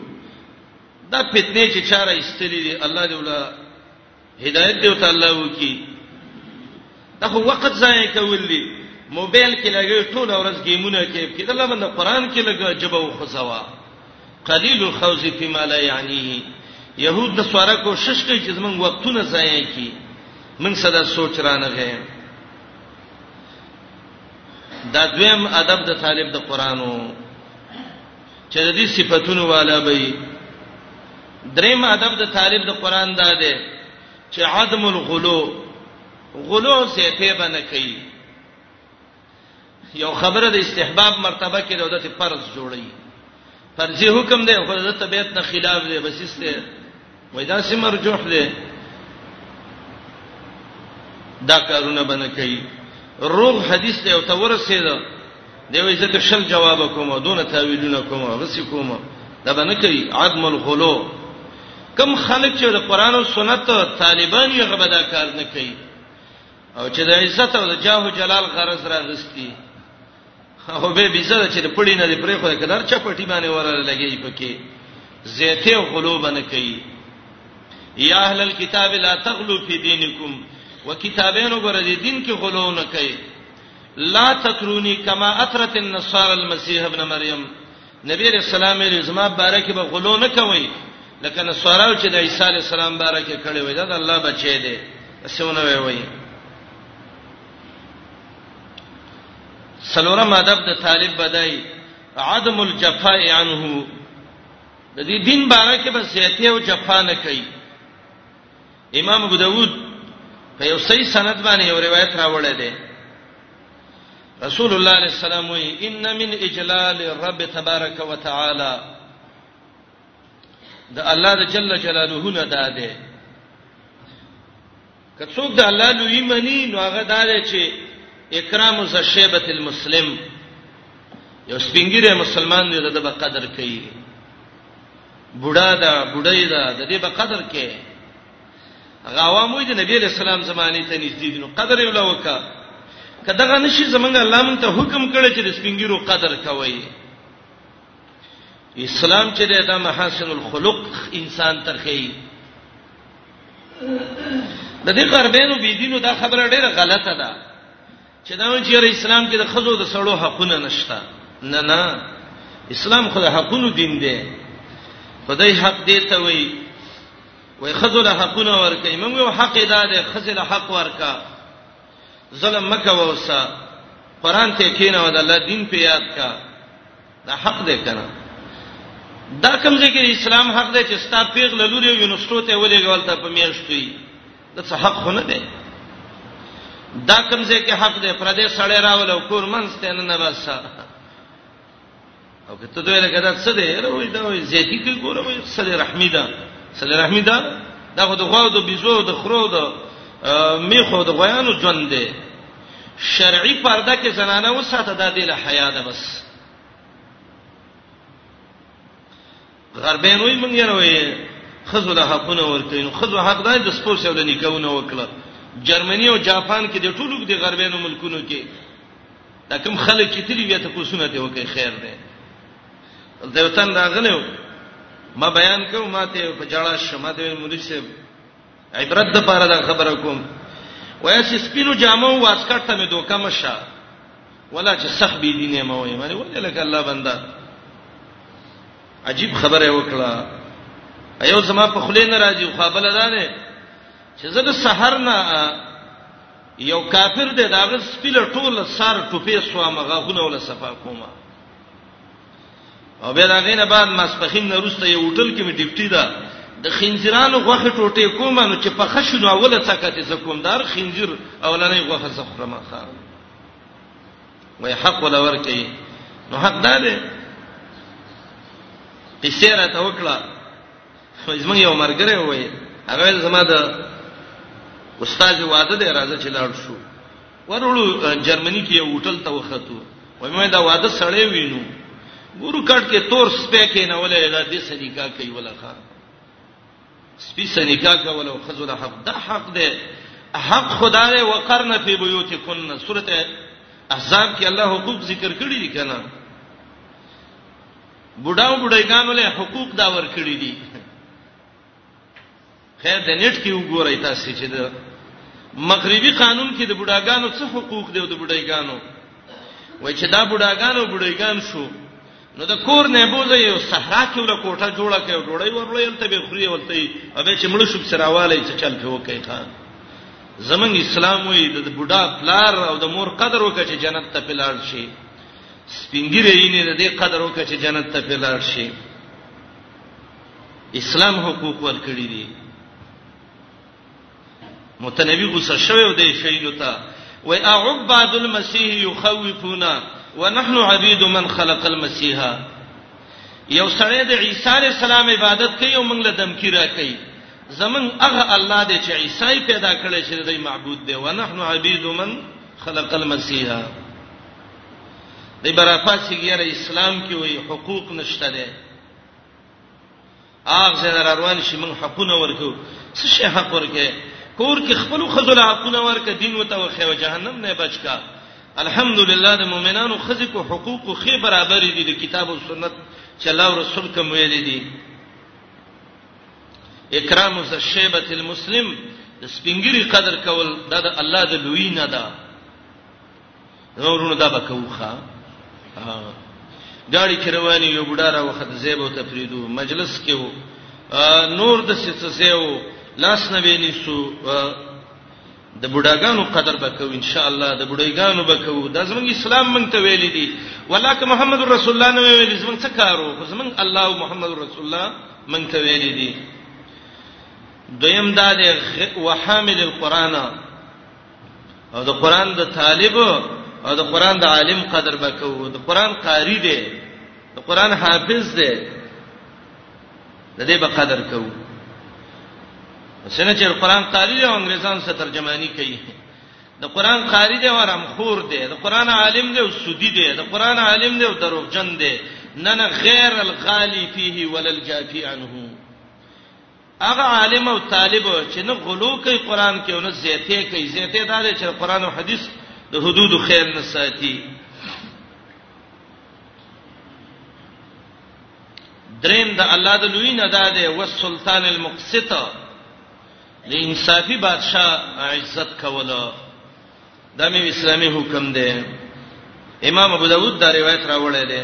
دا فتنه چې چاره استلې دي الله دې ولا هدایت دې وته الله وکي دا خو وخت ضایع کول دي موبایل کې لګي ټول ورځ گیمونه کوي کې الله باندې قران کې لګا جبه او خزوا قلیل الخوز فی ما لا یعنیه يهود د سواره کو شش کې چې زمنګ وختونه ضایع کی من صدا سوچ را نه غیم دا دویم ادب د طالب د قرانو چې د دې صفاتونو والا به دریم ادب د طالب د قران دا دی چې عدم الغلو غلو زیته بنه کوي یو خبره د استحباب مرتبه کې د دته فرض جوړي فرضي حکم دی خو د طبيعت نه خلاف دی بس استه وای دا سم مرجوح دی دا کارونه بنه کوي روغ حدیث ته او تورسید دی وی ځکه شل جواب کوم دون تاویلونه کوم غسی کوم دا به نه کوي عدم الغلو کم خلک چې د قران او سنت طالبان یې غبدا کار نه کوي او چې د عزت او د جاه او جلال غرض را غستی هغه به بيزه چې د پړی نه دی پرې خو کدار چا پټی باندې وراله لګي پکې زيته او غلو باندې کوي یا اهل الكتاب لا تغلو فی دینکم وکتابینو ګره دین کې غلو نه کوي لا تطرونی کما اطرت النصارى المسيح ابن مریم نبی رسول الله یې زما بارکه به غلو نه کوي لکه نصاراو چې د عیسی علی السلام بارکه کړي وي دا د الله بچی دی اسونه وي وي سلورم ادب د طالب بدای عدم الجفاء عنه د دې دین بارکه به زیاته او جفا نه کوي امام ابو داود په یو صحیح سند باندې یو روایت راوړی دی رسول الله علیه السلام وی ان من اجلال رب تبارک وتعالى د الله د جل جلاله نه داده که څوک د الله لوی منی نو هغه داده چې اکرام زشیبت المسلم یو سپینګیره مسلمان دی د به قدر کوي بوډا دا بوډای دا د دې په قدر کې غوامو د نبی له سلام زمانه ته نږدې دي نو قدر یې ولوکا کداغه نشي زمونږ الله مونږ ته حکم کړی چې د سپینګیرو قدر کوی اسلام چې د محاسن الخلق انسان ترخی د دې قربانو بيدینو دا خبره ډیره غلطه ده چې دا وایي چې اسلام کې د خزو د سړو حقونه نشته نه نه اسلام خو د حقونو دین دی خدای حق دی ته وایي وای خزو له حقونه ورکې موږ یو حق ادا دی خزو له حق ورکا ظلم مکه ووسا قران ته کینه ود الله دین په یاد کا دا حق دی کنه دا کوم ځای کې اسلام حق دی چې ستا پیغله لوري یونیورسيټو ته ولېګول ته په میاشتوي د څه حق خو نه دی دا کوم ځای کې حق دی پر دې سړی راول او کور منځ ته نه نه بس او کته دوی لکه دا څه دی روي دا وي زیاتی کوي ګوره وي صلی رحمی دا صلی رحمی دا دا خو د غواو د بيزو د خرو د میخو د غیانو ژوند دی شرعي پرده کې زنانه وساته د دې له حیا ده بس غربین وای مونږ یې وای خزو له حقونه ورکړي نو خزو حق دای د سپورس یو د نکونه وکړه جرمني او جاپان کې د ټولو د غربینو ملکونو کې دا کوم خلک چې تلی بیا ته کوسونه ته وکي خیر دی زیوتن راغلو ما بیان کوم ماته په جړه شمه د مولوی صاحب عبرت د پاره دا خبره کوم وای چې سپینو جامو واسکټ ته مې دوکه مشه ولا چې صح بي دي نه مو یې معنی ولې لکه الله بندا عجیب خبره وکړه ایو زما په خلې نه راځي خو بل دا نه چې زه د سحر نه یو کافر دی داغه سپیله ټوله سار ټوپې سوامه غاغونه ولا صفا کومه او بیا دا غینه بعد مسپخین نه روسته یو هوټل کې می ډیپټی ده د خنزیرانو غوخه ټوټه کوم نو چې په خشنو اوله څکته ز کوم دار خنزیر اولنې غوخه ز خورم خان وای حق ولا ورکی نو حق ده ده قصه را ته وکړه خو زمون یو مرګره وای هغه زما د استاد واده دی راځه چې لاړ شو وروړو جرمني کې یو هوټل ته وختو وای مې دا واده سړی وینو ګورو کټ کې تور سپې کې نه ولې دا دې سنیکا کوي ولا خا سپې سنیکا کوله او خزل حق دا حق دی حق خدای وقرن فی بیوتکن سورته احزاب کې الله حقوق ذکر کړی دي کنه بډاو بډایګانو له حقوق دا ور کړی دي خیر د نت کې وګورئ تاسو چې د مغربي قانون کې د بډاګانو څه حقوق دی او د بډایګانو وای چې دا بډاګانو بډایګان شو نو د کور نه بوزه یو صحرا کې ولا کوټه جوړه کړي ډوړی ورلې ته به خوري ولته ابه چې مړ شو سراواله چې چل په وکي خان زمنګ اسلام وي د بډا پلار او د مور قدر وکړي چې جنت ته پلار شي سپینګری یې نه د قدر وکړي چې جنت ته پلار شي اسلام حقوق ورکړي دي متنبي غوسه شوی و دی شهیدو ته و اعباد المسيح يخوفونا ونحن عبيد من خلق المسيح یو سړی د عیسی علی السلام عبادت کوي او موږ له دمکی را کوي زمون هغه الله دی چې عیسی پیدا کړی چې د معبود دی ونحن عبيد من خلق المسيح د برافاسي غیر اسلام کې وي حقوق نشته دی اغه زه روان شي موږ حقونه ورکو څه شي حق ورکه کور کې خپل خزل حقونه ورکه دین وته او خو جهنم نه بچکا الحمدلله د مؤمنانو خزې کو حقوق او خې برابر دي د کتاب او سنت چې الله او رسول کوم ویل دي اکرام الشیبه المسلم د سپینګری قدر کول دا د الله د لوی نه ده نورونو دا بکوخه ګاډي کې رواني یو بډا را وخت زیب او تفریدو مجلس کې وو نور د سیسسیو لاس نه ویني سو د بډاګانو قدر وکاو ان شاء الله د بډایګانو وکاو د زمنګ اسلام مونږ ته ویل دي ولاک محمد رسول الله نو ویل دي زمنګ څه کارو خو زمنګ الله او محمد رسول الله مونږ ته ویل دي دویم دا د وحامل القرآن او د قران د طالب او د قران د عالم قدر وکړو د قران قاری دی د قران حافظ دی د دې به قدر کوو سنه چې قران قاری دی او انګريزان څه ترجمانی کوي د قران قاری دی او رمخور دی د قران عالم دی او سودی دی د قران عالم دی او دروغجن دی نه نه غیر الغالی فيه ولا الجافي عنه هغه عالم او طالب چې نه غلو کوي قران کې او نه زیته کوي زیته دا دی چې قران او حدیث د حدود خیر نه ساتي دریم د الله د لوی نه دا دی او سلطان المقسط د انصافي بادشاہ عزت کوله د مې اسلامي حکم دی امام ابو داود دا روایت راوړی دی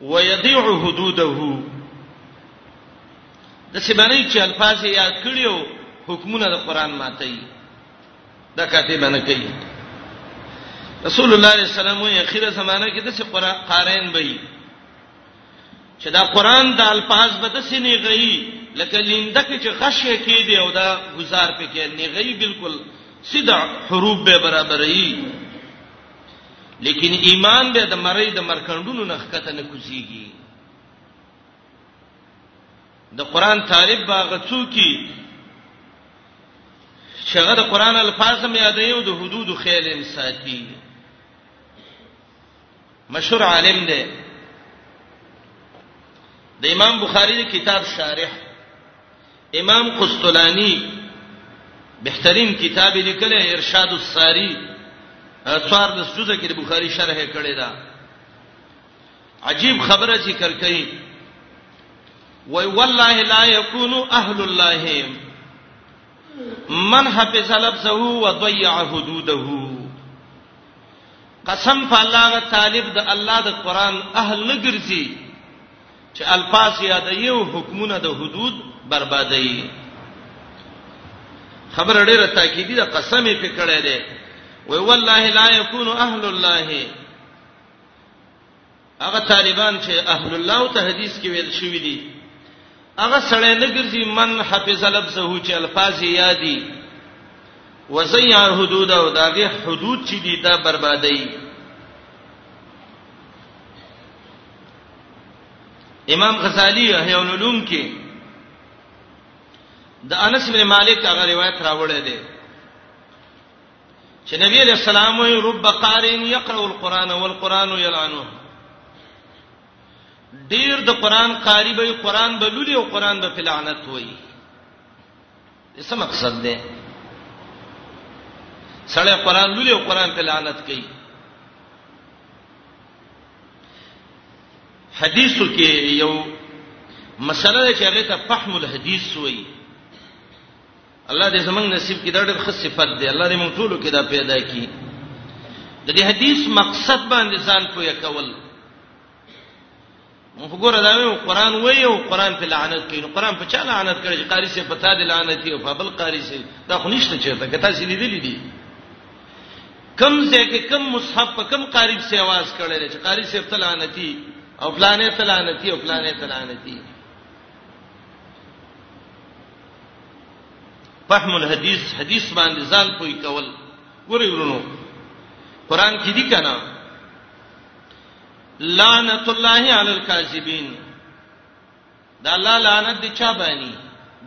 ويضيع حدوده د سیمانه چې الفاظ یې یاد کړیو حکمونه د قران ماتي دا کاتبه نه کوي رسول الله صلی الله علیه وسلم یې اخیره زمانہ کې د څه قران قارین وي چې دا قران د الفاظ به د سینې غي لکه لینده کې چې غشې کې دی او دا گزار پکې نه غي بالکل سیده حروف به برابرې لیکن ایمان به د مړی د مرکندونو نه ښکته نه کوزيږي د قران طالب باغ څوکي شغه د قران الفاظ مې یادې او د حدود خیال انساتی مشهور عالم دی د امام بخاری کتاب شارح امام قسطلانی بهترین کتاب لیکل ارشاد الساری څوار د سجده کې د بخاری شرح کړی دا عجیب خبره ذکر کړي وای والله لا یکون اهل الله من حفظ لفظه وضيع حدوده قسم فالله طالب د الله د قران اهل نه ګرځي چې الفاظ یاد یو حکمونه د حدود بربادي خبر ډیره تاکیدی ده قسم یې پکړه ده وی والله لا یکون اهل الله هغه طالبان چې اهل الله ته حدیث کې ویل شوی دي هغه سړی نه ګرځي من حفظ لفظه چې الفاظ یادي وزیع حدود او داغه حدود چې دي دا بربادي امام غزالی احیاء العلوم کې د انس بن مالک هغه روایت راوړی دی چې نبی علیہ السلام وی رب قارئ یقرأ القرآن والقرآن یلعنه ډیر د قرآن قاری به قرآن به لولي او قرآن به لعنت وایي څه مقصد دی سړی قران لولي او قران په لعنت کوي حدیثو کې یو مسله چې هغه ته فهم الحديث وایي الله دې زمنګ نصیب کې دا ډېر خص صفت دی الله دې موږ ټول کې دا پیدا کړي د دې حدیث مقصد باندې ځان پوهه کول وګوره دا وی قرآن وی او قرآن په لعنت کوي نو قرآن په چا لعنت کوي چې قاری سي پتا دي لعنت کوي په بل قاری سي دا خو نشته چیرته کته سي لیدلې دي کم ځکه کم مصحف په کم قاری سي आवाज کړي چې قاری سي په لعنتي او پلانې ته لعنتي او پلانې ته لعنتي فهم الحديث حدیث باندې ځان پوي کول ګورې ورونو قرآن کې دي کنه لعنت الله علی الکاذبین دا الله لعنت دي چا باندې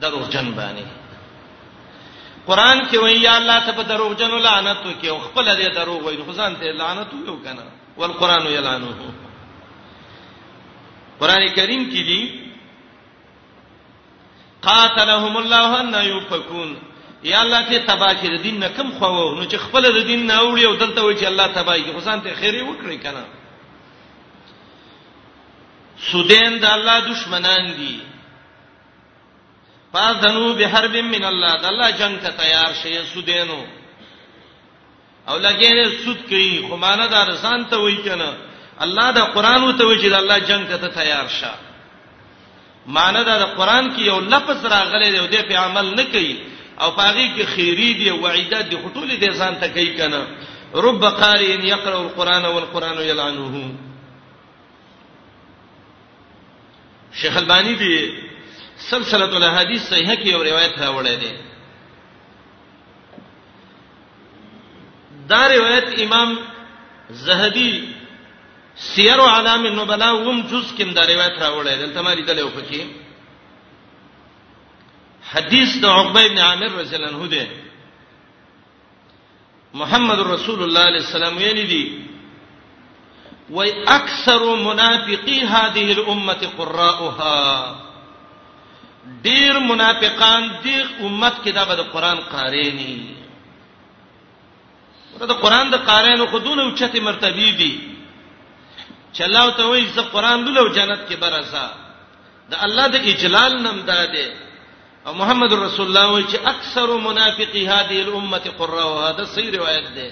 دروغجن باندې قران کې وایي یا الله ته په دروغجن لعنت وکي او خپل دې دروغ وایي خو ځان ته لعنت ویو کنه والقران یلعنه قران کریم کې دي قاتلهم الله ان یفکون یا الله ته تبا چې د دین نه کم خو نو چې خپل د دین نه اوړي او دلته وایي چې الله تبا یې حسین ته خیره وکړي کنه سودین د الله دشمنان دي پس دنو به حرب من الله د الله جنگ ته تیار شي سودینو او لګې نه سود کوي خو معنا دا رسان ته وای کنه الله دا قران وته وی چې د الله جنگ ته تیار شه معنا دا د قران کې یو لفظ راغلی دی او دې په عمل نه کوي او پاغي کې خیری دی وعیدات دی خټول دې ځان ته کوي کنه رب قاری ان یقرأ القرآن والقرآن یلعنه شیخ البانی دی سلسله الاحاديث صحیحه کې یو روایت راوړی دی دا روایت امام زهبي سیر علام النبلاء وم جز کې دا روایت راوړی دلته ما لیدل یو پکې حدیث د عقبه ابن عامر رضی الله عنه دی محمد رسول الله صلی الله علیه وسلم ویلي دی وای اکثر منافقی هذه الامه قراءها ډیر منافقان دی امت کې دا به د قران قاری نه ورته د قران د قارینو خودونه اوچته مرتبه دي چې الله ته وایي چې قران دلو جنت کې برسا د الله د اجلال نم داده او محمد رسول الله وایي چې اکثر منافقی هذه الامه قراءها دا صحیح روایت ده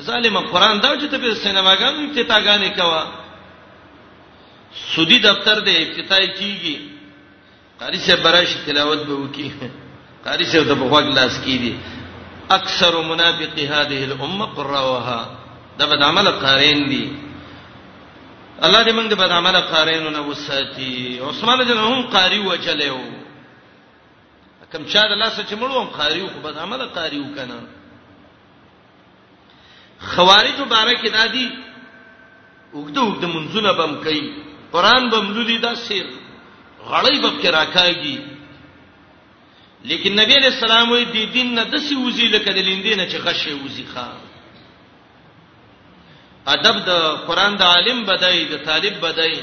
ظالم قران دا چې ته په سینماګانو افتتاحګانې کوا سودی دفتر دې افتتاح کیږي قاری سے براش تلاوت به وکي قاری سے د بغوګ لاس کی دي اکثر منافق هذه الامه قراوها دا بد عمل قارین دي الله دې موږ د بد عمل قارینو نه وساتي عثمان جن هم قاری و چلےو کم چا د لاس چې مړو هم قاری خو بد عمل قاری وکنه خوارج مبارک دادی وګدو وګد منځونه بم کوي قران بم لولي دا سیر غړی به کې راکاږي لیکن نبی علیہ السلام وی دی دین نه دسی وزي لکه د لیندې نه چې غشې وزي ښا ادب د قران د عالم بدای د طالب بدای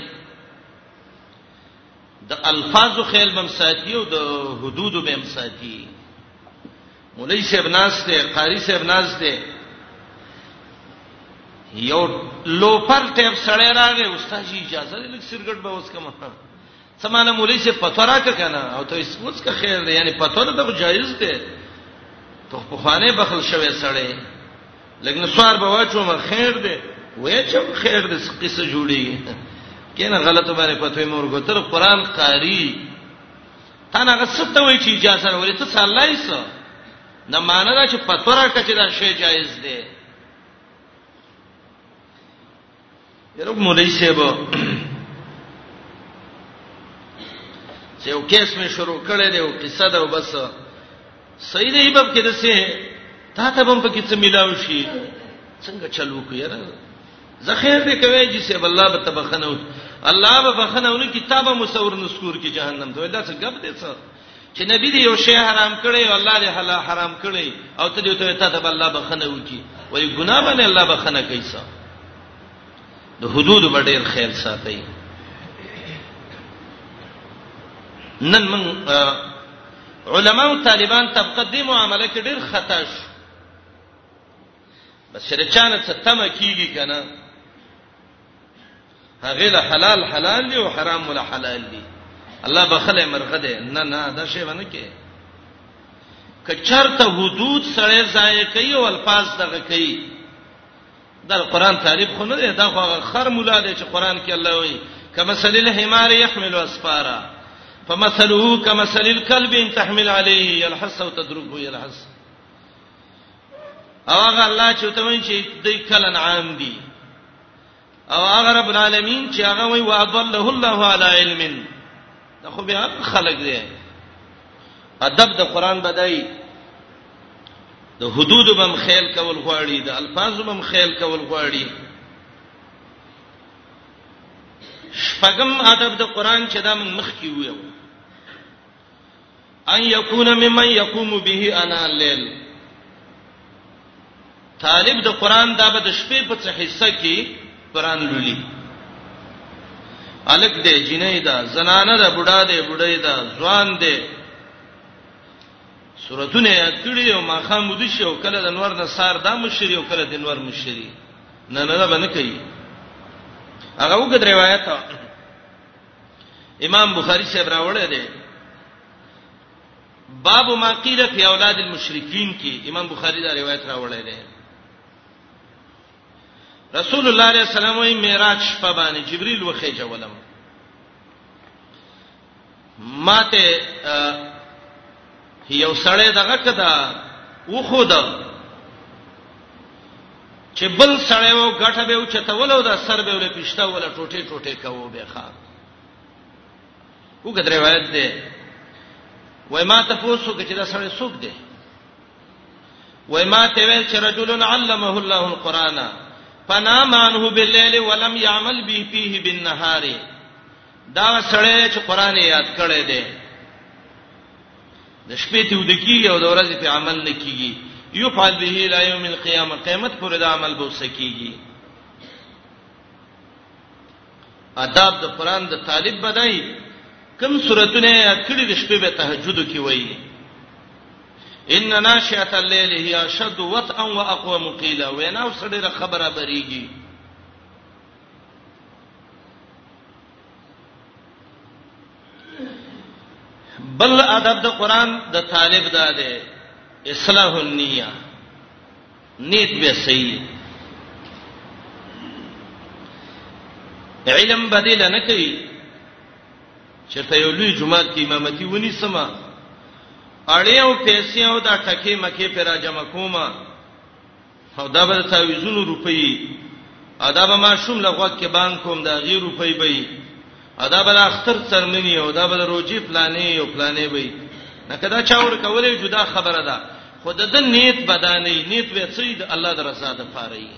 د الفاظو خیال بم ساتي او د حدودو بم ساتي مولوی صاحب ناز ته قاری صاحب ناز ته یو لوپر ټیپ سړی راغی استاد جی اجازه لږ سرګټ به اوس کوم سمانه مولوی صاحب پتو راک کنه او ته اوس که خیر دی یعنی پتو نه ته جایز دی ته په خانه بخل شوی سړی لګ نسوار به واچو ما خیر دی وای چې خیر دی قصه جوړیږي کینه غلط باندې پتوې مور ګوتر قران قاری تا نه غسته وای چې اجازه راولې ته صلی سو نه معنی دا چې پتوره کچې دا شی جایز دی یره مولای صاحب چې یو کیس می شروع کړی دی او قصه دا وبس سید ایبب کې دسه تا ته هم پکې څه ملاو شي څنګه چلو کو یاره زخیر دې کوي چې سه الله به تبخنه وي الله به بخنه ونی کتابه مصور نسکور کې جهنم ته دا څه غب دې څه چې نبی دې یو شی حرام کړي او الله دې حلال حرام کړي او ته دې ته ته الله بخنه وکي وای ګناه باندې الله بخنه کوي څه د حدود بډیر خیال ساتي نن من علما او طالبان طبقه دې معاملې کې ډېر خطا شو بس شرچانه څه تمه کیږي کنه هغه له حلال حلال دی او حرام له حلال دی الله بخله مرغه دی نه نه دا شی ونه کې کچرته حدود سړی ځای کوي او الفاظ دغه کوي دا قران تعریف خو نه دی دا خو هغه خر مولا دی چې قران کې الله وایي کما سلیل حمار يحمل اسفارا فمثله کما سلیل کلب ان تحمل عليه يلحس او تدربه يلحس او هغه الله چې ته وایي چې دای کلن عام دی او هغه رب العالمین چې هغه وایي واضله الله على علم دا خو به خلق دی ادب د قران بدای د حدود بم خیال کول غواړي د الفاظ بم خیال کول غواړي شپږم ادب د قران چې دا موږ مخ کې ویو ان یکون ممن یقوم به انا الليل طالب د قران دا به د شپې په څه حصہ کې قران لولي الک دې جنې دا زنانه دا بوډا دې بوډې دا ځوان دې سورتونه یاد کړی او ماخام ودی شو کله د انور نه سار دا مشری او کله د انور مشری نه نه دا باندې کوي هغه وګد روایت امام بخاری صاحب راوړی دی باب ما قیل فی اولاد المشرکین کی امام بخاری دا روایت راوړی دی رسول الله علیه السلام وی معراج شپه باندې جبرئیل وخی جوړم ماته یو سړی دغه کدا و خو دا چې بل سړی و غټه به چتولو دا سر به ولې پښتا ولا ټوټه ټوټه کاوه به ښا وګد روایت ده وای ما ته پوسو کې چې دا سړی څوک دی وای ما ته ویل چې رجل علمه الله القرانا فنام عنه بالليل ولم يعمل به فيه بالنهار دا سړی چې قران یاد کړی دی د شپې ته ودکی او د ورځې په عمل نه کیږي یو فعل به لا یوم القیامه قیامت پر د عمل به وسکیږي آداب د قران د طالب بدای کم سورتونه کړي د شپې به تهجد کی وایي ان ناشئه الليل هي اشد وطئا واقوى مقيلا وینا وسړي خبره بریږي بل ادب د قران د طالب دا دی اصلاح النیه نیت به صحیح علم بدیل نه کوي چرته یو لوی جمعه کې امامتي ونی سما اړیو پیسې او دا ټکی مکه پر جمع کومه او دا به د تعویذونو روپۍ ادا به ماشوم له غوږ کې بان کوم دا غیر روپۍ به یې ادا به د اختر څرمنې او دا به د روجي پلانې او پلانې به یې نه کدا چا ور کولې جدا خبره ده خو د نیت بدانې نیت وې سید الله درساده پاره یې